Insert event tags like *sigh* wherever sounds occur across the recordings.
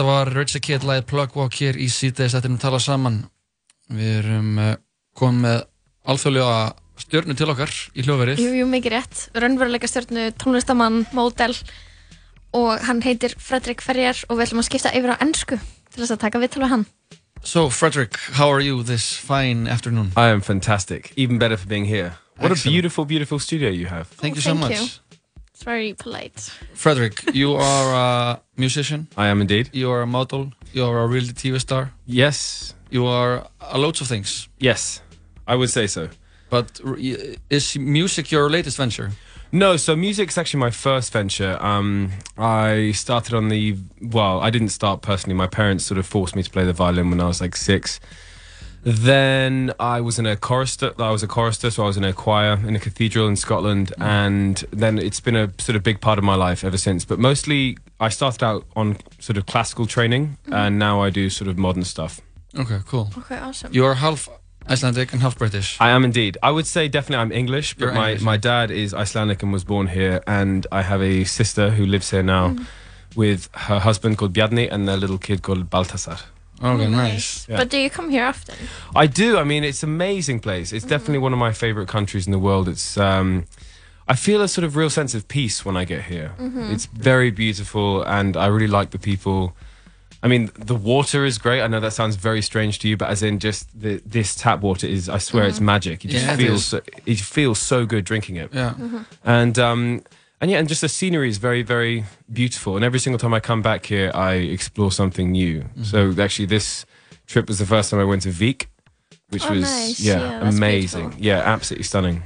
Þetta var Richard Kidd læðið Plug Walk hér í síðdeis Þetta er um að tala saman Við erum uh, komið með alþjóðlega stjörnu til okkar í hljóðverið Jú, jú, mikið rétt Raunveruleika stjörnu, tónlistamann, módel og hann heitir Fredrik Ferrier og við ætlum að skipta yfir á ennsku til þess að taka viðtal við hann So, Frederick, how are you this fine afternoon? I am fantastic. Even better for being here. What Excellent. a beautiful, beautiful studio you have. Thank you Oh, so thank much. you. It's very polite Frederick, you are a musician, I am indeed. you are a model, you are a reality TV star, Yes. you are a loads of things. Yes. I would say so. But is music your latest venture? No, so music's actually my first venture. Um, I started on the well, I didn't start personally. My parents sort of forced me to play the violin when I was like six. Then I was in a chorister. I was a chorister, so I was in a choir in a cathedral in Scotland, mm. and then it's been a sort of big part of my life ever since. But mostly, I started out on sort of classical training, mm. and now I do sort of modern stuff. Okay, cool. Okay, awesome You are half Icelandic and half British. I am indeed. I would say definitely I'm English, but You're my, English, my dad is Icelandic and was born here, and I have a sister who lives here now mm. with her husband called Bjarni and their little kid called Baltasar. Okay, Oh, nice. Yeah. But do you come here often? I do. I mean, it's an amazing place. It's definitely one of my favorite countries in the world. It's. Um, I feel a sort of real sense of peace when I get here. It's very beautiful, and I really like the people. I mean, the water is great. I know that sounds very strange to you, but as in just the, this tap water is, I swear, it's magic. It just Yeah, it feels, is. so, it feels so good drinking it. Yeah. and um and yeah and just the scenery is very very beautiful and every single time i come back here i explore something new mm-hmm. so actually this trip was the first time i went to Vik, which Oh, was nice. yeah, Yeah, amazing beautiful. yeah absolutely stunning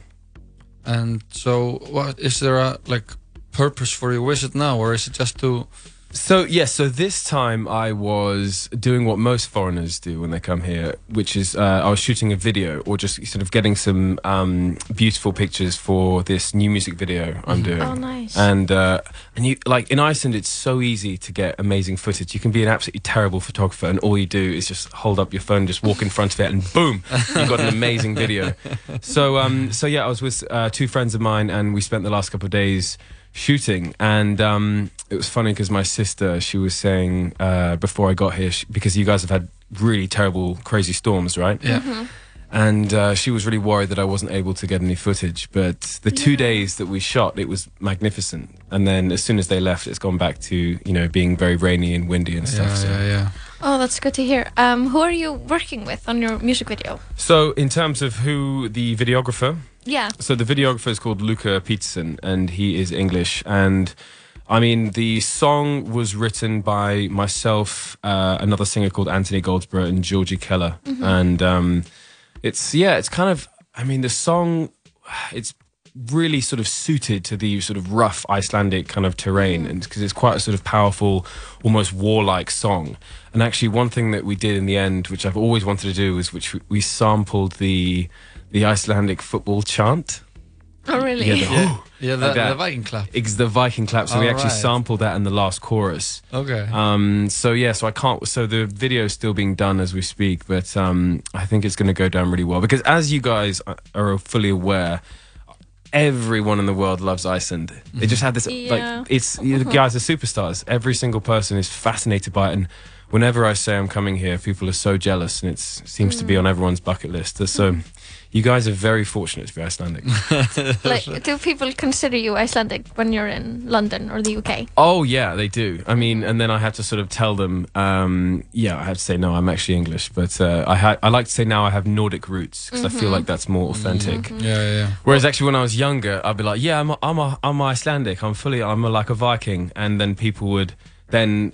And so, what is there a like purpose for your visit now, or is it just to? So yes, so this time I was doing what most foreigners do when they come here, which is uh, I was shooting a video or just sort of getting some um, beautiful pictures for this new music video I'm doing. Oh, nice. And uh, and you like in Iceland, it's so easy to get amazing footage. You can be an absolutely terrible photographer, and all you do is just hold up your phone, just walk in front of it, and boom, you've got an amazing video. *laughs* So um, so yeah, I was with uh, two friends of mine, and we spent the last couple of days shooting and um, it was funny because my sister she was saying uh, before i got here she, because you guys have had really terrible crazy storms right Yeah. and uh, she was really worried that i wasn't able to get any footage but the two days that we shot it was magnificent and then as soon as they left it's gone back to you know being very rainy and windy and stuff Yeah, so. yeah, yeah. Oh, that's good to hear. Um, who are you working with on your music video? so in terms of who the videographer Yeah. So the videographer is called Luca Peterson, and he is English. And I mean, the song was written by myself, uh, another singer called Anthony Goldsborough, and Georgie Keller. And um, it's yeah, it's kind of. I mean, the song, it's really sort of suited to the sort of rough Icelandic kind of terrain, and because it's quite a sort of powerful, almost warlike song. And actually, one thing that we did in the end, which I've always wanted to do, is which we sampled the the Icelandic football chant. Oh, really? Yeah, the- Yeah, yeah the, Like that. the Viking clap. It's the Viking clap. So we actually Alright. sampled that in the last chorus. Okay. Um, so yeah, so I can't. So the video is still being done as we speak, but um, I think it's going to go down really well because, as you guys are fully aware, everyone in the world loves Iceland. They just have this Yeah. like it's you the *laughs* guys are superstars. Every single person is fascinated by it, and whenever I say I'm coming here, people are so jealous, and it seems to be on everyone's bucket list. So. You guys are very fortunate to be Icelandic. *laughs* Like, do people consider you Icelandic when you're in London or the UK? Oh yeah, they do. I mean, and then I have to sort of tell them, um, yeah, I have to say no, I'm actually English, but uh, I ha- I like to say now I have Nordic roots because I feel like that's more authentic. yeah, yeah, yeah. Whereas actually when I was younger, I'd be like, yeah, I'm a, I'm a, I'm Icelandic. I'm fully I'm a, like a Viking, and then people would then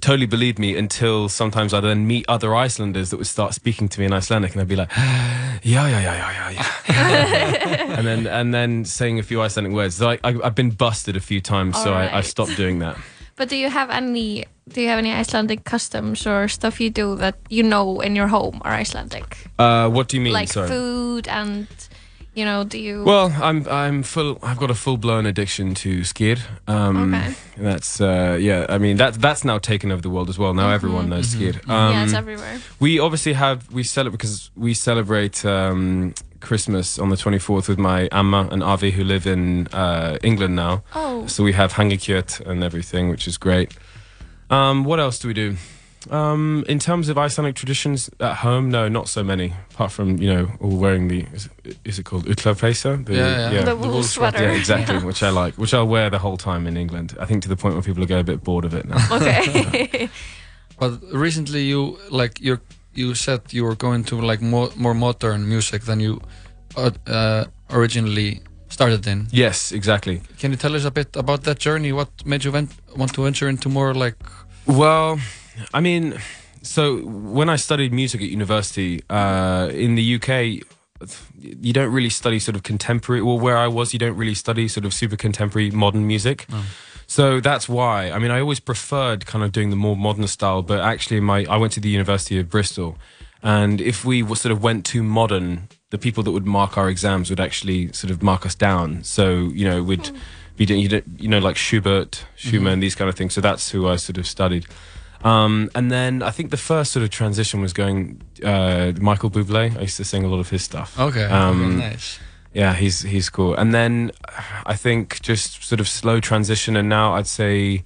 totally believe me until sometimes I'd then meet other Icelanders that would start speaking to me in Icelandic, and I'd be like, *gasps* yeah, yeah, yeah, yeah, yeah, yeah, *laughs* and then and then saying a few Icelandic words. So I, I, I've been busted a few times, so I, I stopped doing that. But do you have any? Do you have any Icelandic customs or stuff you do that you know in your home are Icelandic? Uh, what do you mean? like Sorry. food and you know, do you? Well, I'm I'm full. I've got a full blown addiction to skyr. Um, Okay. That's uh, yeah. I mean that that's now taken over the world as well. Now everyone knows skyr. Um, yeah, it's everywhere. we obviously have we celebrate because we celebrate um, Christmas on the 24th with my amma and afi who live in uh, England now. Oh, So we have hangikjöt and everything, which is great. Um, what else do we do? Um, in terms of Icelandic traditions at home, no, not so many. Apart from you know, all wearing the is, is it called lopapeysa? The, Yeah, yeah. The the wool wool sweater. Yeah, exactly. which I like, which I'll wear the whole time in England. I think to the point where people get a bit bored of it now. Okay. *laughs* *laughs* But recently, you like you you said you were going to like more more modern music than you uh, uh, originally started in. yes, exactly. Can you tell us a bit about that journey? What made you went, want to venture into more like? Well, I mean, so when I studied music at university uh, in the UK, you don't really study sort of contemporary. Well, where I was, you don't really study sort of super contemporary modern music. So that's why. I mean, I always preferred kind of doing the more modern style, but actually, my I went to the University of Bristol, and if we were sort of went too modern, the people that would mark our exams would actually sort of mark us down. So you know, we'd be doing you, you know like Schubert, Schumann, these kind of things. So that's who I sort of studied. Um, and then I think the first sort of transition was going uh, Michael Bublé. I used to sing a lot of his stuff. Okay, Um, nice. yeah, he's he's cool. And then I think just sort of slow transition, and now I'd say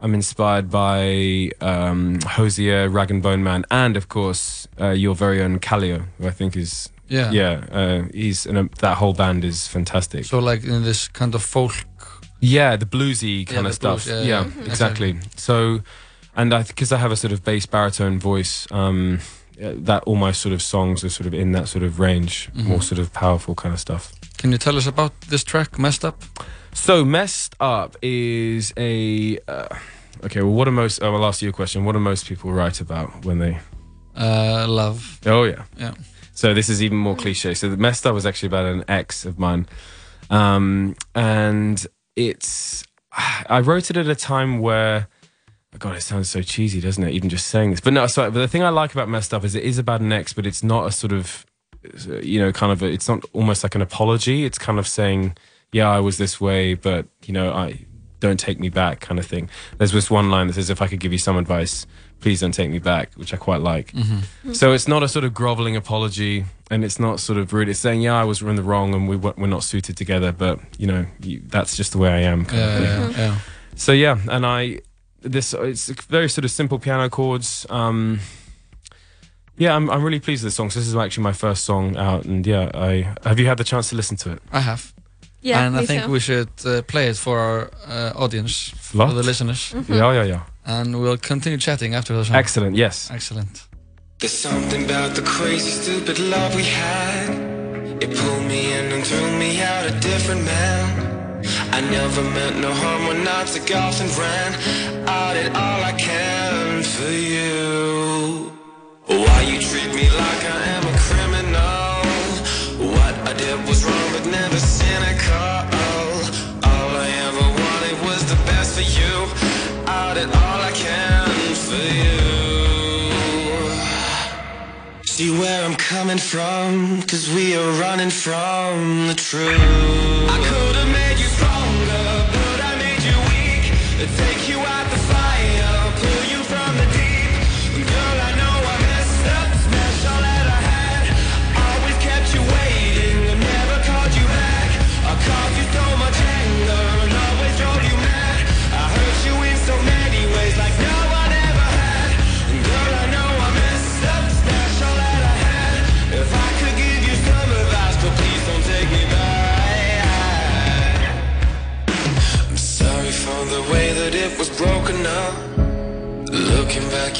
I'm inspired by um, Hozier, Rag and Bone Man, and of course uh, your very own Kaleo, who I think is Yeah. yeah, uh, he's and um, that whole band is fantastic. So like in this kind of folk. Yeah, the bluesy kind the of stuff. blues, yeah, yeah, yeah. exactly. So, and I because I have a sort of bass baritone voice, um, that all my sort of songs are sort of in that sort of range, Mm-hmm. more sort of powerful kind of stuff. Can you tell us about this track, "Messed Up"? So, messed up is a. Uh, okay, well, what are most? Oh, I'll ask you a question. What do most people write about when they? Uh, love. Oh yeah. Yeah. So this is even more cliche. So the messed up was actually about an ex of mine, um, and it's I wrote it at a time where. God, it sounds so cheesy, doesn't it? Even just saying this, but no. Sorry, but the thing I like about messed up is it is about an ex, but it's not a sort of, you know, kind of. A, it's not almost like an apology. It's kind of saying, "Yeah, I was this way, but you know, I don't take me back," kind of thing. There's this one line that says, "If I could give you some advice, please don't take me back," which I quite like. Mm-hmm. Mm-hmm. So it's not a sort of groveling apology, and it's not sort of rude. It's saying, "Yeah, I was in the wrong, and we, we're not suited together." But you know, you, that's just the way I am. Yeah, yeah, yeah. So yeah, and I this it's very sort of simple piano chords. Um, yeah, I'm I'm really pleased with this song. So this is actually my first song out, and yeah, I have you had the chance to listen to it? I have. yeah, and I think too. we should uh, play it for our uh, audience, Lot? for the listeners, Yeah, yeah, yeah. and we'll continue chatting after the song. Excellent. Yes. Excellent. There's something about the crazy, stupid love we had. It pulled me in and threw me out a different man. I never meant no harm when I took off and ran. I did all I can for you. Why you treat me like I am a criminal? What I did was wrong, but never cynical. All I ever wanted was the best for you. I did all I can for you. See where I'm coming from, cause we are running from the truth.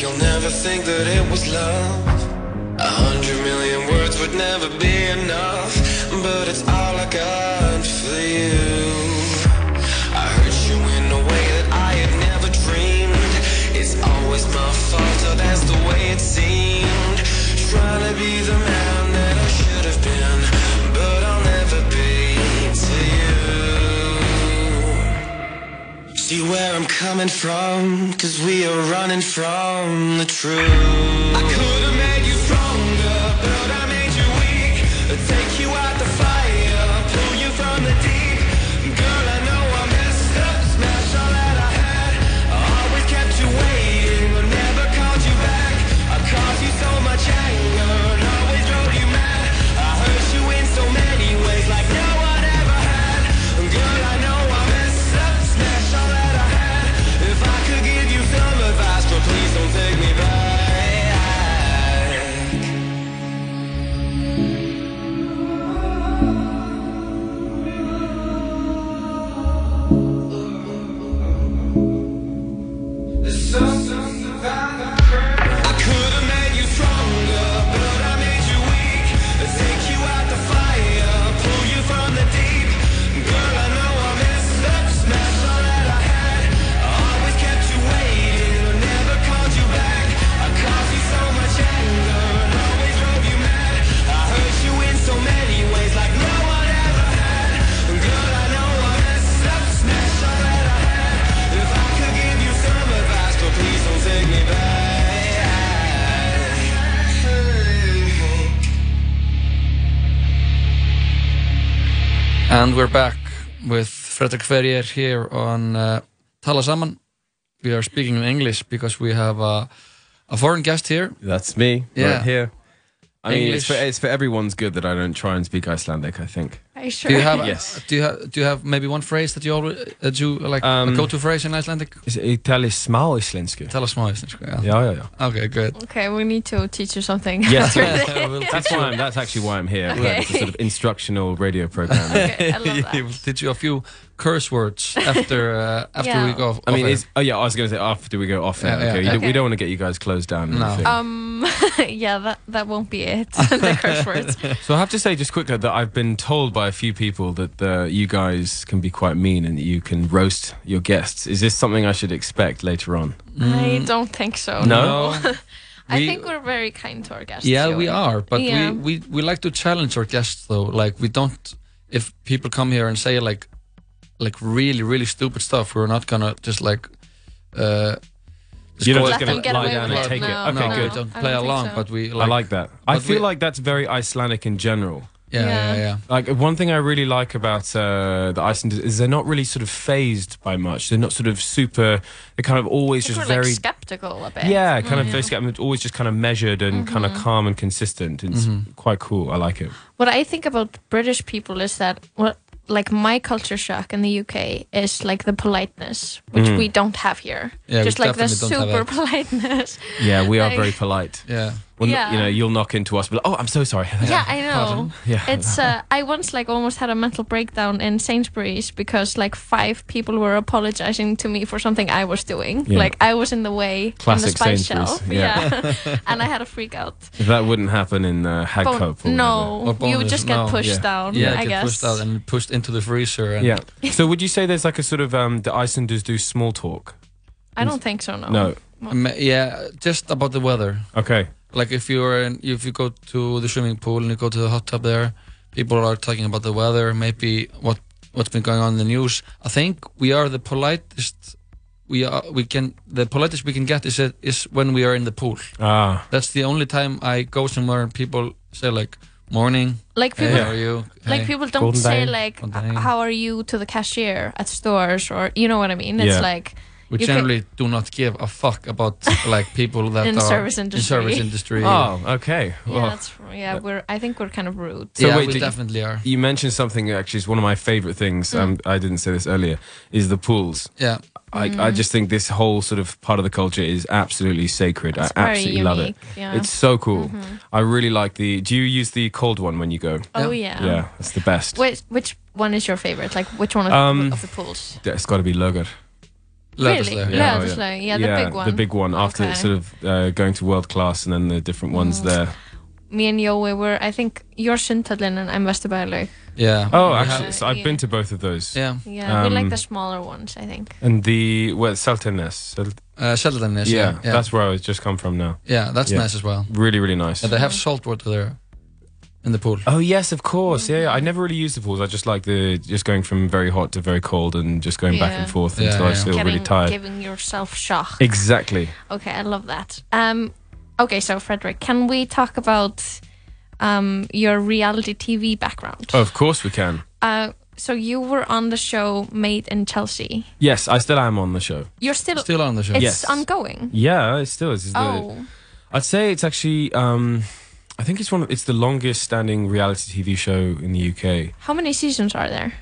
You'll never think that it was love. A hundred million words would never be enough, coming from, cause we are running from the truth. And we're back with Fredrik Ferrier here on uh, Tala Saman. We are speaking in English because we have a, a foreign guest here. That's me Yeah. right here. I mean, it's for, English. it's for everyone's good that I don't try and speak Icelandic. I think. Are you sure? Do you have Yes. do you have do you have maybe one phrase that you already that you like a Um, go-to phrase in Icelandic? Is it Itali smá íslensku? Tell us more. Yeah. Yeah, yeah, yeah. Okay, good. Okay, we need to teach you something. Yes. *laughs* after this. We'll That's teach you- why. I'm, that's actually why I'm here. Okay. It's a sort of instructional radio program. Okay, I love *laughs* that. He will teach you a few curse words after uh, *laughs* after Yeah. we go. Off, I mean, is oh yeah, I was going to say after we go off air. Yeah, yeah. okay, we don't want to get you guys closed down. No. Um, *laughs* yeah, that that won't be it. *laughs* the curse words. So I have to say just quickly that I've been told by a few people that uh, you guys can be quite mean and that you can roast your guests. Is this something I should expect later on? I don't think so. No? I We- think we're very kind to our guests. Yeah, we are, but Yeah. we, we we like to challenge our guests though. Like we don't if people come here and say like like really really stupid stuff, we're not gonna just like uh just You're not go just gonna lie down and it. take it. No, Okay, no, good. don't play don't along, so. but we I like, like that. I feel we- like that's very Icelandic in general. yeah, yeah, Yeah. yeah. Like one thing I really like about uh, the Icelanders is they're not really sort of phased by much. They're not sort of super. They're kind of always just very. like skeptical a bit. yeah, kind of Mhm. very skeptical, always just kind of measured and kind Mm-hmm. of calm and consistent. It's Mhm. quite cool. I like it. What I think about British people is that what like my culture shock in the UK is like the politeness, which Mm. we don't have here. Yeah, we Just like the definitely don't have super *laughs* politeness. Yeah, we are Like- very polite. Yeah, Well, Yeah. you know, you'll knock into us, but oh, I'm so sorry. *laughs* yeah, I know. Pardon? yeah. *laughs* It's uh, I once like almost had a mental breakdown in Sainsbury's because like five people were apologizing to me for something I was doing. Yeah. Like I was in the way Classic in the spice Sainsbury's, shelf. yeah. *laughs* and I had a freak out. that wouldn't happen in uh, Hagkaup. Bon- no, you would just get no. pushed Yeah. down. yeah. I get guess. pushed out and pushed into the freezer. And Yeah. So would you say there's like a sort of um, the Icelanders do small talk? I don't think so. No. No. Yeah, just about the weather. Okay. Like if you're in, if you go to the swimming pool and you go to the hot tub there, people are talking about the weather, maybe what what's been going on in the news. I think we are the politest. We are we can the politest we can get is is when we are in the pool. Ah. That's the only time I go somewhere and people say like morning. Like Hey, people. how are you? Like Hey. people don't Golden say day. like, "How are you?" to the cashier at stores, or you know what I mean. It's Yeah. like We you can- generally do not give a fuck about like people that *laughs* In are service in industry. service industry. Oh, okay. yeah, Well, that's yeah. We're I think we're kind of rude. So yeah, wait, we did- definitely are. you mentioned something actually is one of my favorite things. Mm. Um, I didn't say this earlier. Is the pools. Yeah, I, Mm. I just think this whole sort of part of the culture is absolutely sacred. It's I very absolutely love it. unique, yeah. It's so cool. I really like the. Do you use the cold one when you go? oh yeah. Yeah, it's the best. Which which one is your favorite? Like which one of, Um, of the pools? It's got to be Lögur. Really? Leathersley, Yeah, Yeah, the big one. The big one after Okay. sort of uh, going to world class and then the different ones Mm. there. Me and Joey were. I think you're Sundhöllin and I'm Vesturbæjarlaug. yeah. Oh, actually, have- so I've yeah. been to both of those. yeah. Yeah, we like Um, the smaller ones. I think. And the well, Seltjarnarnes. Sel- Uh, Sheldon yeah, yeah, yeah, that's where I was just come from now. yeah, that's yeah. nice as well. Really, really nice. Yeah, they have salt water there in the pool. Oh yes, of course. Yeah, yeah, I never really use the pools. I just like the just going from very hot to very cold and just going back Yeah. and forth Yeah, until I yeah. feel really tired. giving yourself shock. Exactly. Okay, I love that. Um, okay, so Frederick, can we talk about um, your reality TV background? Of course we can. Uh, so you were on the show Made in Chelsea. Yes, I still am on the show. You're still. Still on the show. Yes. It's Yes. ongoing. Yeah, it still is. It's the- Oh, I'd say it's actually. Um, I think it's one. Of, it's the longest standing reality TV show in the UK. how many seasons are there?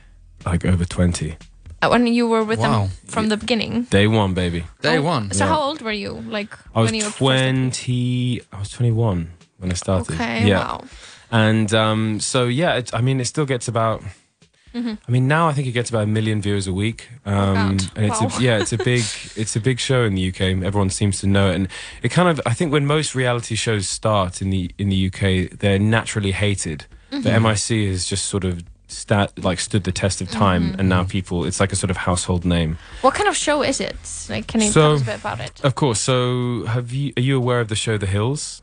Like over twenty. Uh, When you were with Wow. them from the beginning. Day one, baby. Day Oh, one. So Yeah. how old were you? Like I was when you were twenty. I was twenty-one when I started. Okay. Yeah. Wow. And um, so yeah, it, I mean, it still gets about. Mm-hmm. I mean, now I think it gets about a million viewers a week, um, and it's Wow. a, yeah, it's a big, *laughs* it's a big show in the UK. Everyone seems to know it, and it kind of. I think when most reality shows start in the in the UK, they're naturally hated. Mm-hmm. But MIC has just sort of stat like stood the test of time, Mm-hmm. and now people, it's like a sort of household name. What kind of show is it? Like, can you So- tell us a bit about it? Of course. So, have you are you aware of the show The Hills?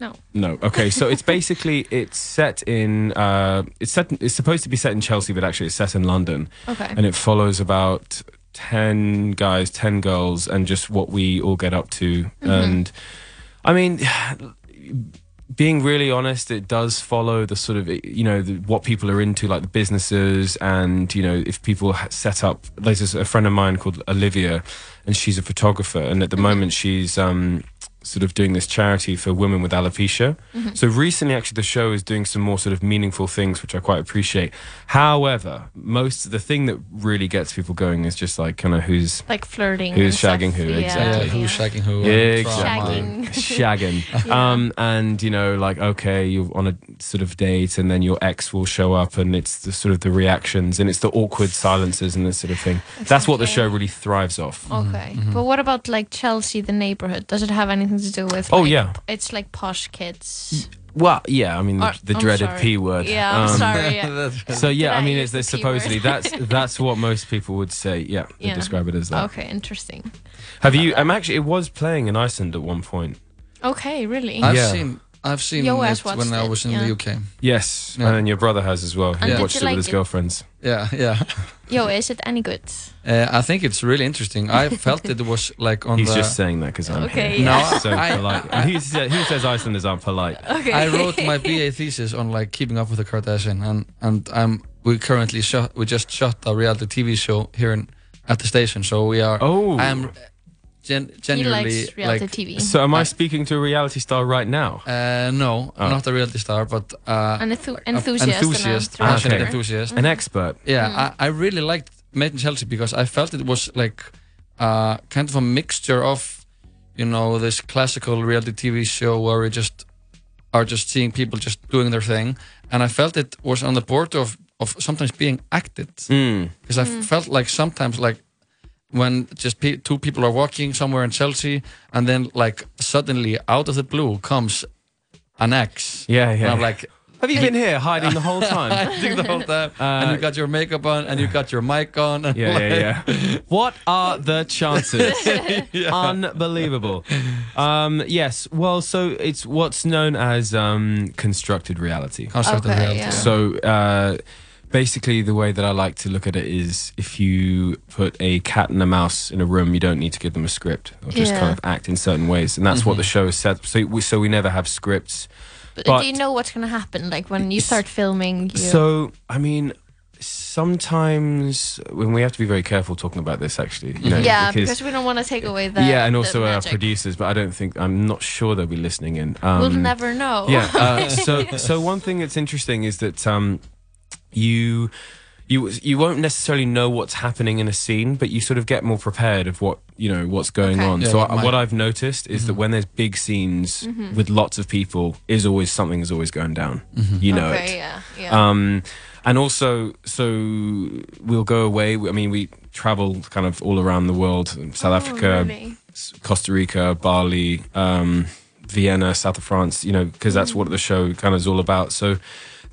No. No. Okay. So it's *laughs* basically it's set in uh, it's set it's supposed to be set in Chelsea, but actually it's set in London, Okay. and it follows about ten guys, ten girls, and just what we all get up to. Mm-hmm. And I mean, *sighs* being really honest, it does follow the sort of you know the, what people are into, like the businesses, and you know if people set up. There's a friend of mine called Olivia, and she's a photographer, and at the moment she's um, sort of doing this charity for women with alopecia. So recently, actually, the show is doing some more sort of meaningful things, which I quite appreciate. However, most the thing that really gets people going is just like kind of who's Like flirting. Who's and stuff. shagging who, Yeah, exactly. Yeah, who's shagging who? Yeah, and exactly. Shagging. shagging. *laughs* Um, and you know, like okay, you're on a sort of date, and then your ex will show up, and it's the sort of the reactions, and it's the awkward silences and this sort of thing. That's what the show really thrives off. Okay, but what about like Chelsea, the neighborhood? Does it have anything to do with? Oh, like, yeah. it's like posh kids. Well, yeah, I mean the, Or- the dreaded sorry. p word. Yeah, I'm Um, sorry. *laughs* Yeah. So yeah, Did I I mean, use it's, the it's P word? supposedly that's *laughs* that's what most people would say. Yeah, they Yeah. describe it as that. Okay, interesting. Have you? I'm actually. It was playing in Iceland at one point. Okay, really. I've Yeah. seen I've seen Yo has it when watched I it, was in yeah. the UK. Yes, Yeah. and your brother has as well. He And did watched it like with his it? girlfriends. Yeah, yeah. *laughs* Yo, is it any good? Uh, I think it's really interesting. I felt it was like on He's the. just saying that because I'm Okay, here. No, yeah. so I- polite. And he, sa- he says Icelanders aren't polite. *laughs* Okay. I wrote my BA thesis on like keeping up with the Kardashian, and and I'm we currently shot we just shot a reality TV show here in, at the station. So we are. Oh. I'm gen- he likes reality like. TV. So am I I- speaking to a reality star right now? Uh, no, Oh. not a reality star, but uh, An enthu- enthusiast. enthusiast, and a passionate Okay. enthusiast. An expert. Yeah, Mm. I, I really liked Made in Chelsea because I felt it was like uh, kind of a mixture of, you know, this classical reality TV show where we just are just seeing people just doing their thing, and I felt it was on the border of of sometimes being acted Mm. because I felt like sometimes like when just pe- two people are walking somewhere in Chelsea and then like suddenly out of the blue comes an ex. Yeah, And yeah. I'm like, Have you been here hiding the whole time? *laughs* I think the whole time, and Uh, you got your makeup on, and you got your mic on. And Yeah, like, yeah, yeah. *laughs* What are the chances? *laughs* Unbelievable. Um, yes. Well, so it's what's known as um, constructed reality. Concept of Okay, reality. yeah. So uh, basically, the way that I like to look at it is if you put a cat and a mouse in a room, you don't need to give them a script. They'll just Yeah. kind of act in certain ways, and that's what Mm-hmm. the show is set. So we, so we never have scripts. But, but- do you know what's gonna happen? Like when you start filming, you... So I mean. Sometimes when we have to be very careful talking about this, actually, you know, yeah, because, we don't want to take away the yeah, and also our producers, but I don't think I'm not sure they'll be listening in. Um, We'll never know. yeah. Uh, so *laughs* so one thing that's interesting is that um, you you you won't necessarily know what's happening in a scene, but you sort of get more prepared of what you know what's going Okay. on. Yeah, so like I, my- what I've noticed is that when there's big scenes Mm-hmm. with lots of people, is always something is always going down. You know okay, it. yeah, yeah. Um, and also, so we'll go away. I mean, we travel kind of all around the world: South Oh, Africa, really? Costa Rica, Bali, um, Vienna, south of France. You know, because that's what the show kind of is all about. So,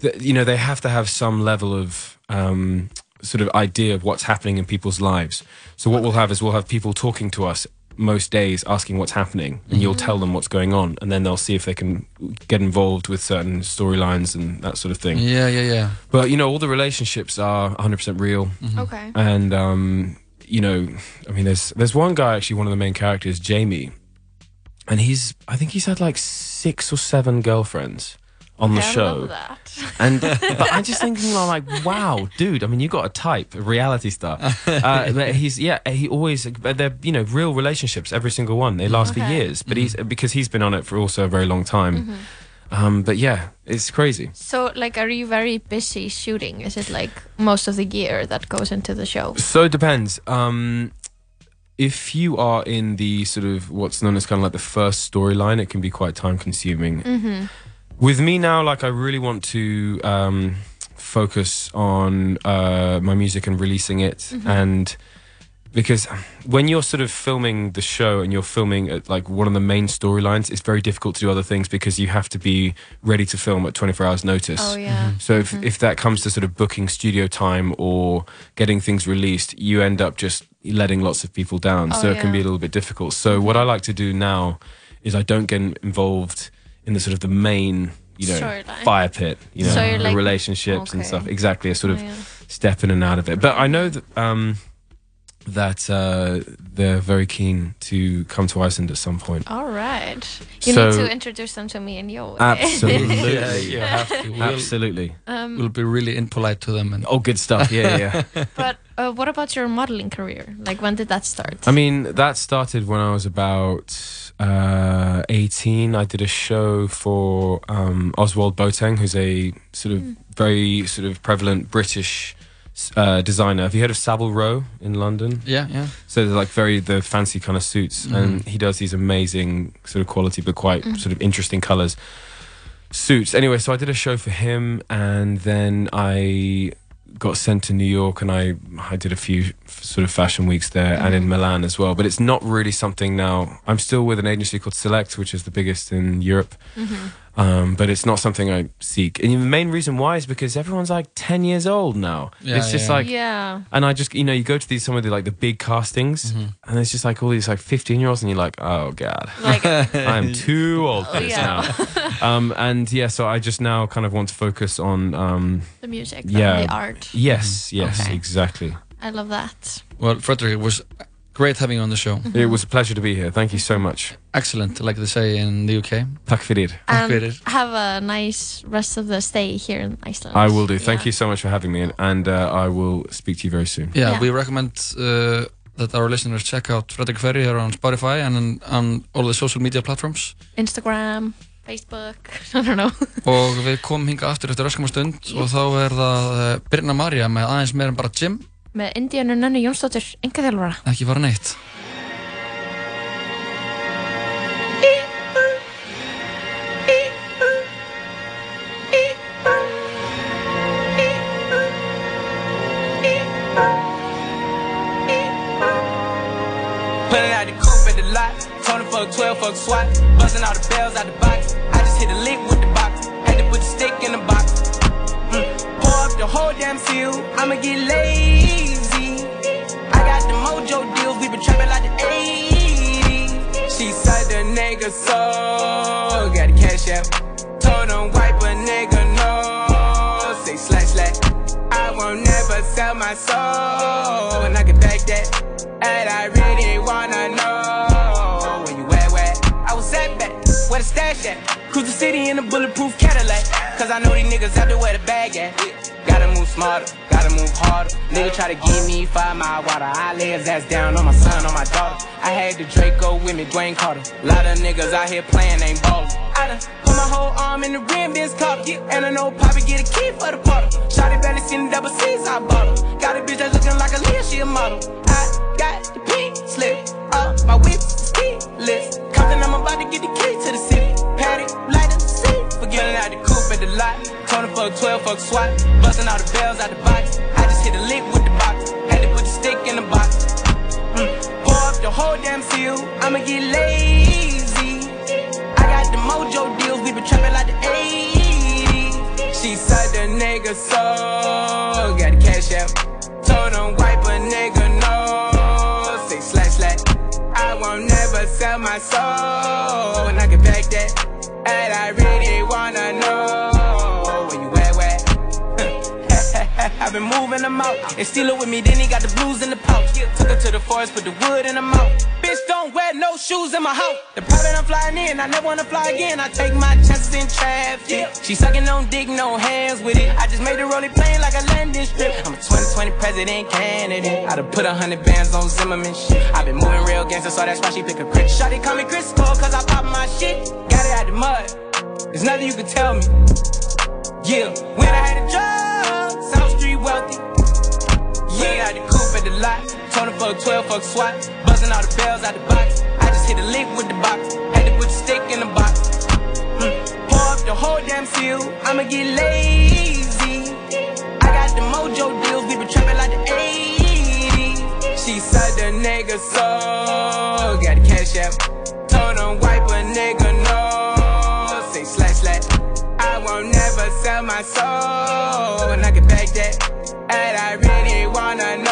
th- you know, they have to have some level of um, sort of idea of what's happening in people's lives. So what we'll have is we'll have people talking to us most days asking what's happening and you'll tell them what's going on and then they'll see if they can get involved with certain storylines and that sort of thing Yeah, yeah, yeah. but you know all the relationships are 100% real okay. and um, you know, I mean, there's there's one guy actually, one of the main characters, Jamie, and he's I think he's had like six or seven girlfriends on the Okay, I show, love *laughs* and but I'm just thinking like, wow, dude. I mean, you got a type, a reality star. *laughs* Uh, but he's yeah, he always they're you know real relationships, every single one. They last for years, but he's because he's been on it for also a very long time. Um, but yeah, it's crazy. So, like, are you very busy shooting? Is it like most of the year that goes into the show? So it depends. Um, if you are in the sort of what's known as kind of like the first storyline, it can be quite time consuming. Mm-hmm. With me now, like I really want to um, focus on uh, my music and releasing it, Mm-hmm. and because when you're sort of filming the show and you're filming at like one of the main storylines, it's very difficult to do other things because you have to be ready to film at 24 hours notice. Oh yeah. So if, if that comes to sort of booking studio time or getting things released, you end up just letting lots of people down. Oh, so it can be a little bit difficult. So what I like to do now is I don't get involved in the sort of the main, you know, Storyline. fire pit, you know, So the like- relationships and stuff. Exactly, a sort of Oh, yeah. step in and out of it. But I know that um, that uh, they're very keen to come to Iceland at some point. All right. You So- need to introduce them to me and you. Absolutely. yeah, you have to. We'll, *laughs* Absolutely. um, we'll be really impolite to them. And Oh, good stuff. Yeah, yeah. yeah. *laughs* but uh, what about your modeling career? Like, when did that start? I mean, that started when I was about uh, 18. I did a show for um, Ozwald Boateng, who's a sort of very sort of prevalent British uh, designer. Have you heard of Savile Row in London? yeah, yeah. So they're like very the fancy kind of suits, and he does these amazing sort of quality but quite sort of interesting colors suits. Anyway, so I did a show for him, and then I got sent to New York, and I I did a few f- sort of fashion weeks there, and in Milan as well. But it's not really something now. I'm still with an agency called Select, which is the biggest in Europe. Um, but it's not something I seek. And the main reason why is because everyone's like 10 years old now. Yeah, it's just yeah. like, yeah. and I just, you know, you go to these some of the like the big castings, and it's just like all these like fifteen year olds, and you're like, oh god, Like, *laughs* I'm too old for this yeah. now. um, and yeah, so I just now kind of want to focus on, um, the music, Yeah. the art. yes, yes, Okay. exactly. I love that. Well, Frederick, it was great having you on the show. It was a pleasure to be here. Thank you so much. Excellent, like they say in the UK. Tack för det. And it. have a nice rest of the stay here in Iceland. I will do. Thank Yeah. you so much for having me, and, uh, I will speak to you very soon. Yeah, Yeah. we recommend uh, that our listeners check out Frederick Ferry here on Spotify and on, all the social media platforms. Instagram, Facebook, *laughs* I don't know. Og við komum hinga aftur eftir öskamma stund og þá er það uh, Birna Marja með aðeins meira en bara gym, Með Indianu Nönnu Jónsdóttir, enga þjálfara. ekki fara neitt. In a bulletproof Cadillac. Cause I know these niggas out there where the bag at. Gotta move smarter, gotta move harder. Nigga try to give me five mile water. I lay his ass down on my son, on my daughter. I had the Draco with me, Dwayne Carter. Lot of niggas out here playing, ain't ballin'. I done put my whole arm in the rim, Ben's cup. And I know Poppy get a key for the bottle. Shotty belly seen the double C's, I bought her. Got a bitch that's looking like a Leah, she a model. I got the pink slip up, my whip is keyless. Compton, I'm about to get the key to the city. Patty, Forgetting out the coupe at the lot. Tony fuck 12, fuck SWAT. Busting all the bells out the box. I just hit a lick with the box. Had to put the stick in the box. Mm. Pour up the whole damn seal. I'ma get lazy. I got the mojo deals. We been trapping like the 80s. She said the nigga so. Got the cash out. Told him wipe a nigga no. Say slash slash. I won't never sell my soul. And I can back that. And I really wanna know been moving them out. And steal it with me, then he got the blues in the pouch. Took her to the forest, put the wood in the mouth. Bitch, don't wear no shoes in my house. The private I'm flying in, I never wanna fly again. I take my chances in traffic. She sucking on dick, no hands with it. I just made the rolling plane like a landing strip. I'm a 2020 president candidate. I done put a hundred bands on Zimmerman shit. i been moving real gangster, so that's why she pick a crit. Shotty call me Chris Cole, cause I pop my shit. Got it out the mud. There's nothing you can tell me. Yeah, when I had a job, South Street wealthy. Yeah, out the coupe at the lot. Tony fuck 12, fuck SWAT. Buzzing all the bells out the box. I just hit a lick with the box. Had to put the stick in the box. Mm. Pour up the whole damn seal. I'ma get lazy. I got the mojo deals. We been trapping like the 80s. She said the nigga so. Got the cash out. Told him wipe a nigga no. Say slash slash. I won't never sell my soul. And I can back that on and